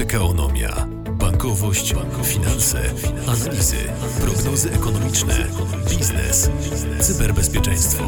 Pekaonomia. Bankowość, finanse, analizy, prognozy ekonomiczne, biznes, cyberbezpieczeństwo.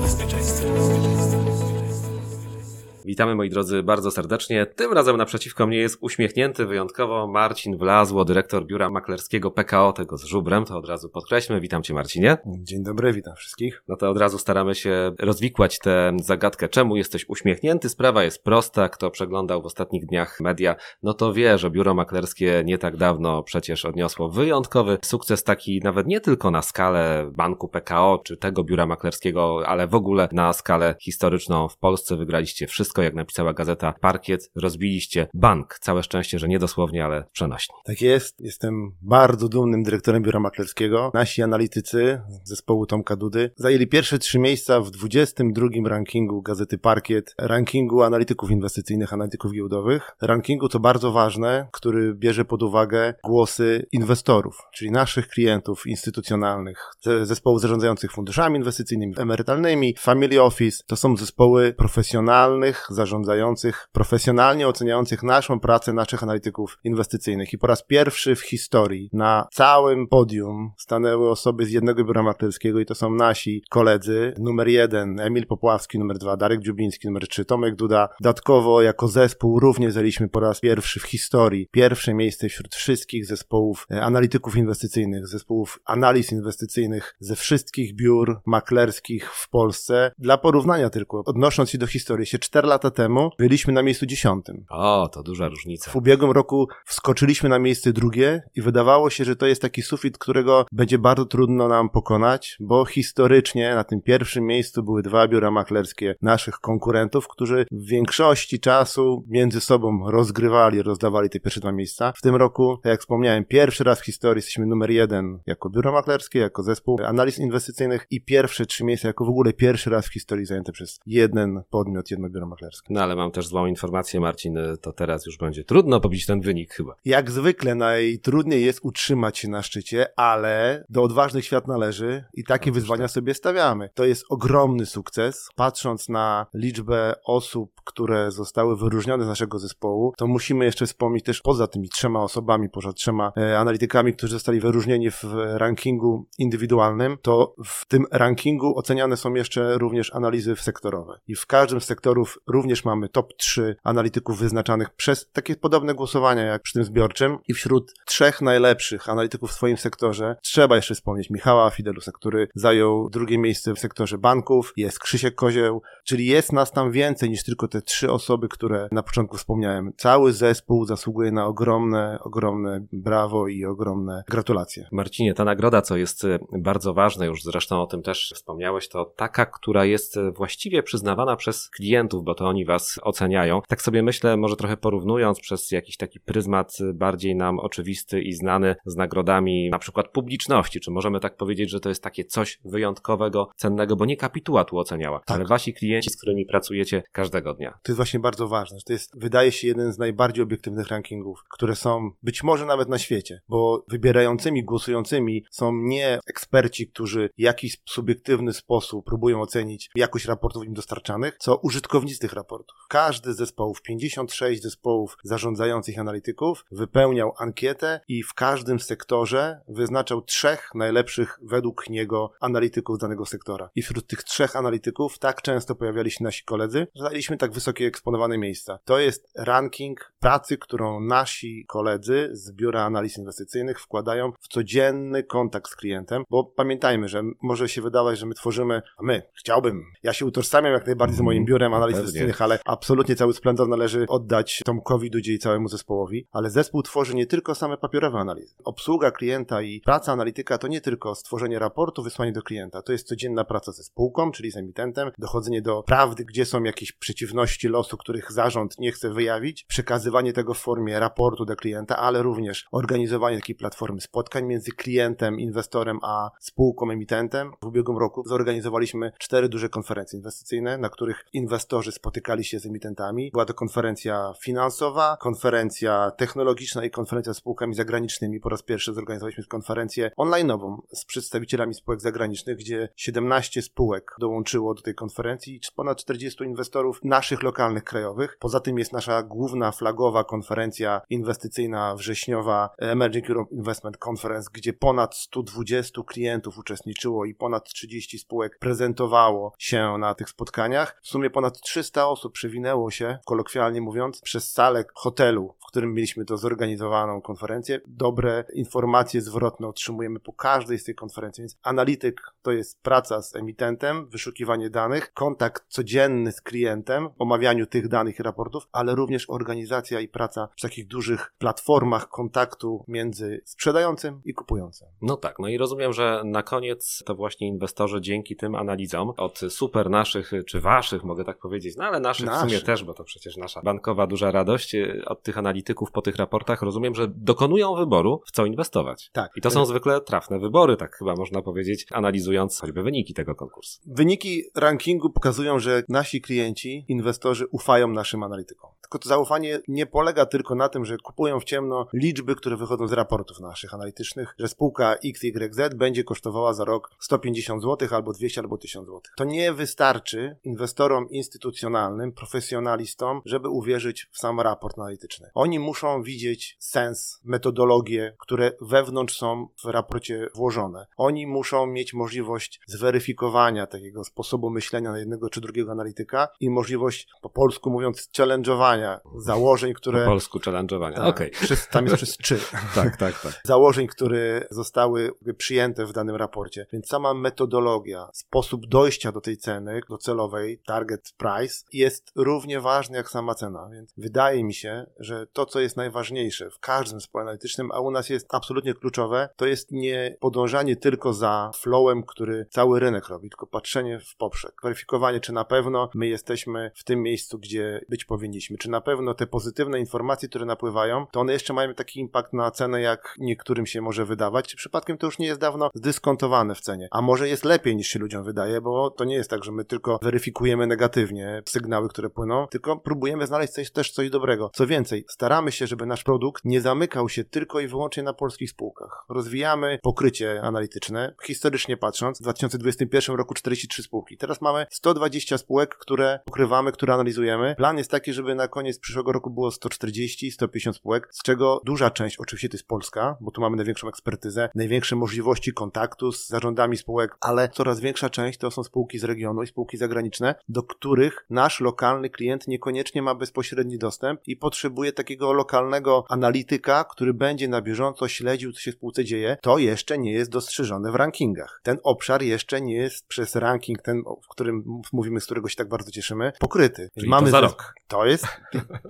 Witamy moi drodzy bardzo serdecznie. Tym razem naprzeciwko mnie jest uśmiechnięty wyjątkowo Marcin Wlazło, dyrektor biura maklerskiego PKO, tego z żubrem, to od razu podkreślmy. Witam Cię Marcinie. Dzień dobry, witam wszystkich. No to od razu staramy się rozwikłać tę zagadkę, czemu jesteś uśmiechnięty. Sprawa jest prosta. Kto przeglądał w ostatnich dniach media, no to wie, że biuro maklerskie nie tak dawno przecież odniosło wyjątkowy sukces taki nawet nie tylko na skalę banku PKO czy tego biura maklerskiego, ale w ogóle na skalę historyczną w Polsce wygraliście wszystko wszystko, jak napisała gazeta Parkiet, rozbiliście bank. Całe szczęście, że nie dosłownie, ale przenośnie. Tak jest. Jestem bardzo dumnym dyrektorem biura maklerskiego. Nasi analitycy z zespołu Tomka Dudy zajęli pierwsze trzy miejsca w 22 rankingu gazety Parkiet, rankingu analityków inwestycyjnych, analityków giełdowych. Rankingu to bardzo ważne, który bierze pod uwagę głosy inwestorów, czyli naszych klientów instytucjonalnych, zespołów zarządzających funduszami inwestycyjnymi, emerytalnymi, family office. To są zespoły profesjonalnych, zarządzających, profesjonalnie oceniających naszą pracę naszych analityków inwestycyjnych. I po raz pierwszy w historii na całym podium stanęły osoby z jednego biura maklerskiego i to są nasi koledzy. Numer jeden Emil Popławski, numer dwa Darek Dziubiński, numer trzy Tomek Duda. Dodatkowo jako zespół również zajęliśmy po raz pierwszy w historii pierwsze miejsce wśród wszystkich zespołów e, analityków inwestycyjnych, zespołów analiz inwestycyjnych ze wszystkich biur maklerskich w Polsce. Dla porównania tylko, odnosząc się do historii, się 4 lata temu byliśmy na miejscu dziesiątym. O, to duża różnica. W ubiegłym roku wskoczyliśmy na miejsce drugie i wydawało się, że to jest taki sufit, którego będzie bardzo trudno nam pokonać, bo historycznie na tym pierwszym miejscu były dwa biura maklerskie naszych konkurentów, którzy w większości czasu między sobą rozgrywali, rozdawali te pierwsze dwa miejsca. W tym roku, tak jak wspomniałem, pierwszy raz w historii jesteśmy numer jeden jako biuro maklerskie, jako zespół analiz inwestycyjnych i pierwsze trzy miejsca jako w ogóle pierwszy raz w historii zajęte przez jeden podmiot, jedno biuro maklerskie No ale mam też złą informację, Marcin, to teraz już będzie trudno pobić ten wynik chyba. Jak zwykle najtrudniej jest utrzymać się na szczycie, ale do odważnych świat należy i takie no, wyzwania tak. sobie stawiamy. To jest ogromny sukces. Patrząc na liczbę osób, które zostały wyróżnione z naszego zespołu, to musimy jeszcze wspomnieć też poza tymi trzema osobami, poza trzema e, analitykami, którzy zostali wyróżnieni w rankingu indywidualnym, to w tym rankingu oceniane są jeszcze również analizy sektorowe. I w każdym z sektorów Również mamy top 3 analityków wyznaczanych przez takie podobne głosowania jak przy tym zbiorczym i wśród trzech najlepszych analityków w swoim sektorze trzeba jeszcze wspomnieć Michała Fidelusa, który zajął drugie miejsce w sektorze banków, jest Krzysiek Kozieł, czyli jest nas tam więcej niż tylko te trzy osoby, które na początku wspomniałem. Cały zespół zasługuje na ogromne, ogromne brawo i ogromne gratulacje. Marcinie, ta nagroda, co jest e, bardzo ważne, już zresztą o tym też wspomniałeś, to taka, która jest e, właściwie przyznawana przez klientów, bo to to oni was oceniają. Tak sobie myślę, może trochę porównując przez jakiś taki pryzmat bardziej nam oczywisty i znany z nagrodami na przykład publiczności, czy możemy tak powiedzieć, że to jest takie coś wyjątkowego, cennego, bo nie kapituła tu oceniała, tak. ale wasi klienci, z którymi pracujecie każdego dnia. To jest właśnie bardzo ważne, że to jest, wydaje się, jeden z najbardziej obiektywnych rankingów, które są być może nawet na świecie, bo wybierającymi, głosującymi są nie eksperci, którzy w jakiś subiektywny sposób próbują ocenić jakość raportów im dostarczanych, co użytkownicy tych raportów. Każdy z zespołów, 56 zespołów zarządzających analityków, wypełniał ankietę i w każdym sektorze wyznaczał trzech najlepszych według niego analityków danego sektora. I wśród tych trzech analityków tak często pojawiali się nasi koledzy, że zajęliśmy tak wysokie eksponowane miejsca. To jest ranking pracy, którą nasi koledzy z Biura Analiz Inwestycyjnych wkładają w codzienny kontakt z klientem, bo pamiętajmy, że może się wydawać, że my tworzymy, a my, chciałbym, ja się utożsamiam jak najbardziej z moim mhm. biurem analiz ale absolutnie cały splendor należy oddać Tomkowi Dudzie i całemu zespołowi. Ale zespół tworzy nie tylko same papierowe analizy. Obsługa klienta i praca analityka to nie tylko stworzenie raportu, wysłanie do klienta. To jest codzienna praca ze spółką, czyli z emitentem, dochodzenie do prawdy, gdzie są jakieś przeciwności losu, których zarząd nie chce wyjawić, przekazywanie tego w formie raportu do klienta, ale również organizowanie takiej platformy spotkań między klientem, inwestorem a spółką, emitentem. W ubiegłym roku zorganizowaliśmy cztery duże konferencje inwestycyjne, na których inwestorzy spotykali spotykali się z emitentami. Była to konferencja finansowa, konferencja technologiczna i konferencja z spółkami zagranicznymi. Po raz pierwszy zorganizowaliśmy konferencję online'ową z przedstawicielami spółek zagranicznych, gdzie 17 spółek dołączyło do tej konferencji i ponad 40 inwestorów naszych lokalnych, krajowych. Poza tym jest nasza główna flagowa konferencja inwestycyjna wrześniowa Emerging Europe Investment Conference, gdzie ponad 120 klientów uczestniczyło i ponad 30 spółek prezentowało się na tych spotkaniach. W sumie ponad 300 osób przewinęło się, kolokwialnie mówiąc, przez salę hotelu, w którym mieliśmy to zorganizowaną konferencję. Dobre informacje zwrotne otrzymujemy po każdej z tych konferencji, więc analityk to jest praca z emitentem, wyszukiwanie danych, kontakt codzienny z klientem, omawianiu tych danych i raportów, ale również organizacja i praca przy takich dużych platformach kontaktu między sprzedającym i kupującym. No tak, no i rozumiem, że na koniec to właśnie inwestorzy dzięki tym analizom od super naszych, czy waszych, mogę tak powiedzieć, no ale naszych w sumie też, bo to przecież nasza bankowa duża radość, od tych analityków po tych raportach rozumiem, że dokonują wyboru, w co inwestować. Tak. I to są zwykle trafne wybory, tak chyba można powiedzieć, analizując choćby wyniki tego konkursu. Wyniki rankingu pokazują, że nasi klienci, inwestorzy ufają naszym analitykom. Tylko to zaufanie nie polega tylko na tym, że kupują w ciemno liczby, które wychodzą z raportów naszych analitycznych, że spółka XYZ będzie kosztowała za rok 150 zł albo 200 albo 1000 zł. To nie wystarczy inwestorom instytucjonalnym, profesjonalistom, żeby uwierzyć w sam raport analityczny. Oni muszą widzieć sens, metodologie, które wewnątrz są w raporcie włożone. Oni muszą mieć możliwość zweryfikowania takiego sposobu myślenia na jednego czy drugiego analityka i możliwość, po polsku mówiąc, challenge'owania założeń, które... Po polsku challenge'owania, tak, okej. Okay. Tam jest przez czy. tak, tak, tak. Założeń, które zostały przyjęte w danym raporcie. Więc sama metodologia, sposób dojścia do tej ceny docelowej, target price, jest równie ważny jak sama cena. Więc wydaje mi się, że to, co jest najważniejsze w każdym zespole analitycznym, a u nas jest absolutnie kluczowe, to jest nie podążanie tylko za flowem, który cały rynek robi, tylko patrzenie w poprzek. Weryfikowanie, czy na pewno my jesteśmy w tym miejscu, gdzie być powinniśmy, czy na pewno te pozytywne informacje, które napływają, to one jeszcze mają taki impact na cenę, jak niektórym się może wydawać, czy przypadkiem to już nie jest dawno zdyskontowane w cenie. A może jest lepiej niż się ludziom wydaje, bo to nie jest tak, że my tylko weryfikujemy negatywnie sygnały, które płyną, tylko próbujemy znaleźć coś, też coś dobrego. Co więcej, staramy się, żeby nasz produkt nie zamykał się tylko i wyłącznie na polskich spółkach. Rozwijamy pokrycie analityczne. Historycznie patrząc, w 2021 roku 43 spółki. Teraz mamy 120 spółek, które pokrywamy, które analizujemy. Plan jest taki, żeby na koniec przyszłego roku było 140, 150 spółek, z czego duża część oczywiście to jest Polska, bo tu mamy największą ekspertyzę, największe możliwości kontaktu z zarządami spółek, ale coraz większa część to są spółki z regionu i spółki zagraniczne, do których nasz lokalny klient niekoniecznie ma bezpośredni dostęp i potrzebuje takiego lokalnego analityka, który będzie na bieżąco śledził, co się w spółce dzieje. To jeszcze nie jest dostrzeżone w rankingach. Ten obszar jeszcze nie jest przez ranking, ten, w którym mówimy, z którego się tak bardzo cieszymy, pokryty. Czyli mamy to za rok. To jest.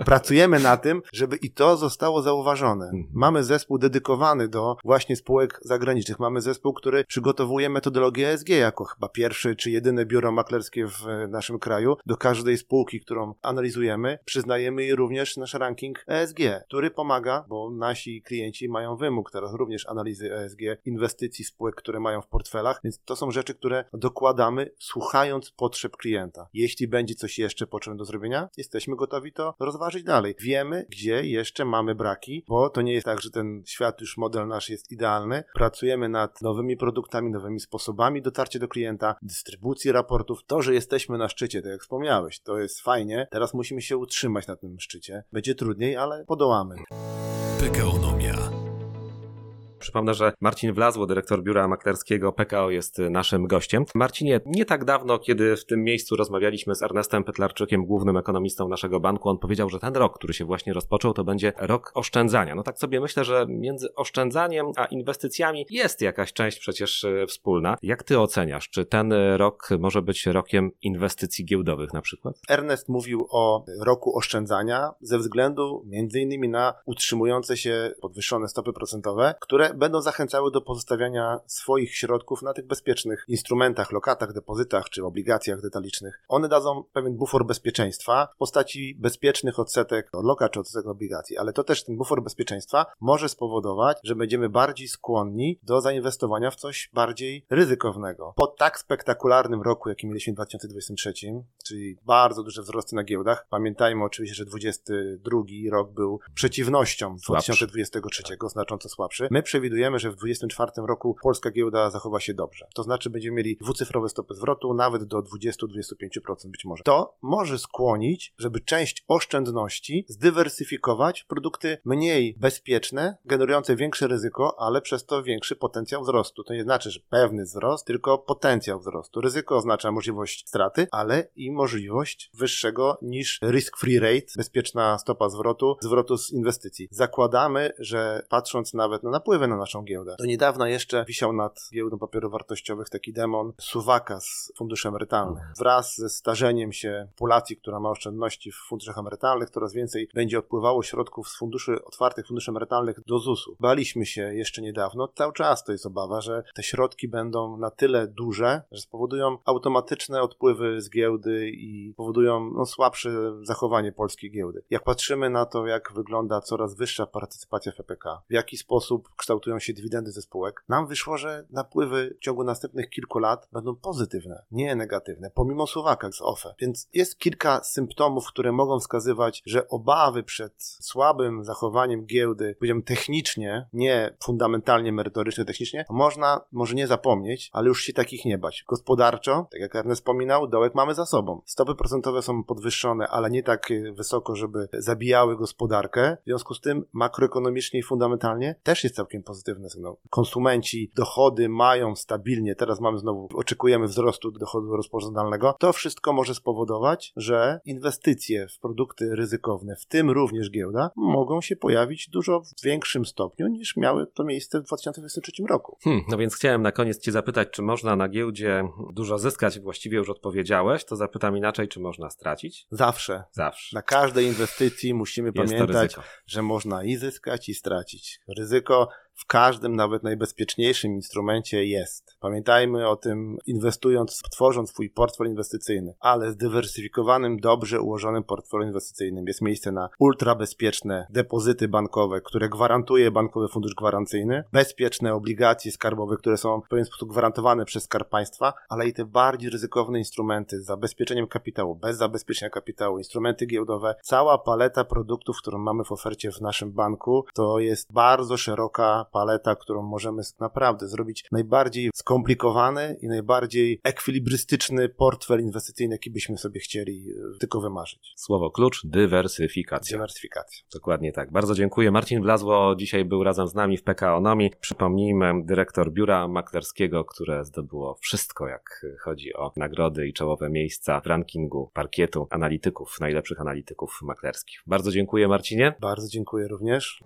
Pracujemy na tym, żeby i to zostało zauważone. Mhm. Mamy zespół dedykowany do właśnie spółek zagranicznych. Mamy zespół, który przygotowuje metodologię ESG jako chyba pierwszy czy jedyne biuro maklerskie w naszym kraju. Do każdej spółki, którą analizujemy, przyznajemy jej również nasz ranking ESG, który pomaga, bo nasi klienci mają wymóg teraz również analizy ESG, inwestycji spółek, które mają w portfelach, więc to są rzeczy, które dokładamy słuchając potrzeb klienta. Jeśli będzie coś jeszcze potrzebne do zrobienia, jesteśmy gotowi to rozważyć dalej. Wiemy, gdzie jeszcze mamy braki, bo to nie jest tak, że ten świat już model nasz jest idealny. Pracujemy nad nowymi produktami, nowymi sposobami dotarcia do klienta, dystrybucji raportów. To, że jesteśmy na szczycie, tak jak to jest fajnie. Teraz musimy się utrzymać na tym szczycie. Będzie trudniej, ale podołamy. Przypomnę, że Marcin Wlazło, dyrektor biura maklerskiego PKO jest naszym gościem. Marcinie, nie tak dawno, kiedy w tym miejscu rozmawialiśmy z Ernestem Petlarczykiem, głównym ekonomistą naszego banku, on powiedział, że ten rok, który się właśnie rozpoczął, to będzie rok oszczędzania. No tak sobie myślę, że między oszczędzaniem a inwestycjami jest jakaś część przecież e, wspólna. Jak ty oceniasz, czy ten rok może być rokiem inwestycji giełdowych na przykład? Ernest mówił o roku oszczędzania ze względu między innymi na utrzymujące się podwyższone stopy procentowe, które będą zachęcały do pozostawiania swoich środków na tych bezpiecznych instrumentach, lokatach, depozytach czy obligacjach detalicznych. One dadzą pewien bufor bezpieczeństwa w postaci bezpiecznych odsetek od lokat czy odsetek obligacji, ale to też ten bufor bezpieczeństwa może spowodować, że będziemy bardziej skłonni do zainwestowania w coś bardziej ryzykownego. Po tak spektakularnym roku, jaki mieliśmy w 2023, czyli bardzo duże wzrosty na giełdach, pamiętajmy oczywiście, że 2022 rok był przeciwnością Słabszy. 2023, znacząco słabszy. My przewidujemy, że w 2024 roku polska giełda zachowa się dobrze. To znaczy będziemy mieli dwucyfrowe stopy zwrotu, nawet do 20-25% być może. To może skłonić, żeby część oszczędności zdywersyfikować produkty mniej bezpieczne, generujące większe ryzyko, ale przez to większy potencjał wzrostu. To nie znaczy, że pewny wzrost, tylko potencjał wzrostu. Ryzyko oznacza możliwość straty, ale i możliwość wyższego niż risk-free rate, bezpieczna stopa zwrotu, zwrotu z inwestycji. Zakładamy, że patrząc nawet na napływy na naszą giełdę, do niedawna jeszcze wisiał nad giełdą papierów wartościowych taki demon suwaka z funduszy emerytalnych. Wraz ze starzeniem się populacji, która ma oszczędności w funduszach emerytalnych, coraz więcej będzie odpływało środków z funduszy otwartych, funduszy emerytalnych do ZUS-u. Baliśmy się jeszcze niedawno, cały czas to jest obawa, że te środki będą na tyle duże, że spowodują automatyczne odpływy z giełdy i powodują no, słabsze zachowanie polskiej giełdy. Jak patrzymy na to, jak wygląda coraz wyższa partycypacja w PPK, w jaki sposób kształtują się dywidendy ze spółek, nam wyszło, że napływy w ciągu następnych kilku lat będą pozytywne, nie negatywne, pomimo Słowaka z OFE. Więc jest kilka symptomów, które mogą wskazywać, że obawy przed słabym zachowaniem giełdy, powiedziałbym technicznie, nie fundamentalnie merytorycznie, technicznie, można może nie zapomnieć, ale już się takich nie bać. Gospodarczo, tak jak Ernest wspominał, dołek mamy za sobą. Stopy procentowe są podwyższone, ale nie tak wysoko, żeby zabijały gospodarkę. W związku z tym makroekonomicznie i fundamentalnie też jest całkiem pozytywny sygnał. Konsumenci dochody mają stabilnie, teraz mamy znowu, oczekujemy wzrostu dochodu rozporządzalnego. To wszystko może spowodować, że inwestycje w produkty ryzykowne, w tym również giełda, mogą się pojawić dużo w większym stopniu niż miały to miejsce w 2023 roku. Hmm, no więc chciałem na koniec Cię zapytać, czy można na giełdzie dużo zyskać? Właściwie już odpowiedziałeś, to zapytam inaczej, czy można stracić? Zawsze. Zawsze. Na każdej inwestycji musimy Jest pamiętać, że można i zyskać, i stracić. Ryzyko w każdym, nawet najbezpieczniejszym instrumencie jest. Pamiętajmy o tym, inwestując, tworząc swój portfel inwestycyjny, ale zdywersyfikowanym, dobrze ułożonym portfelu inwestycyjnym jest miejsce na ultrabezpieczne depozyty bankowe, które gwarantuje Bankowy Fundusz Gwarancyjny, bezpieczne obligacje skarbowe, które są w pewien sposób gwarantowane przez Skarb Państwa, ale i te bardziej ryzykowne instrumenty z zabezpieczeniem kapitału, bez zabezpieczenia kapitału, instrumenty giełdowe. Cała paleta produktów, którą mamy w ofercie w naszym banku, to jest bardzo szeroka paleta, którą możemy naprawdę zrobić najbardziej skomplikowany i najbardziej ekwilibrystyczny portfel inwestycyjny, jaki byśmy sobie chcieli e, tylko wymarzyć. Słowo klucz, dywersyfikacja. Dywersyfikacja. Dokładnie tak. Bardzo dziękuję. Marcin Blazło dzisiaj był razem z nami w PKOnomii. Przypomnijmy, dyrektor biura maklerskiego, które zdobyło wszystko, jak chodzi o nagrody i czołowe miejsca w rankingu parkietu analityków, najlepszych analityków maklerskich. Bardzo dziękuję Marcinie. Bardzo dziękuję również.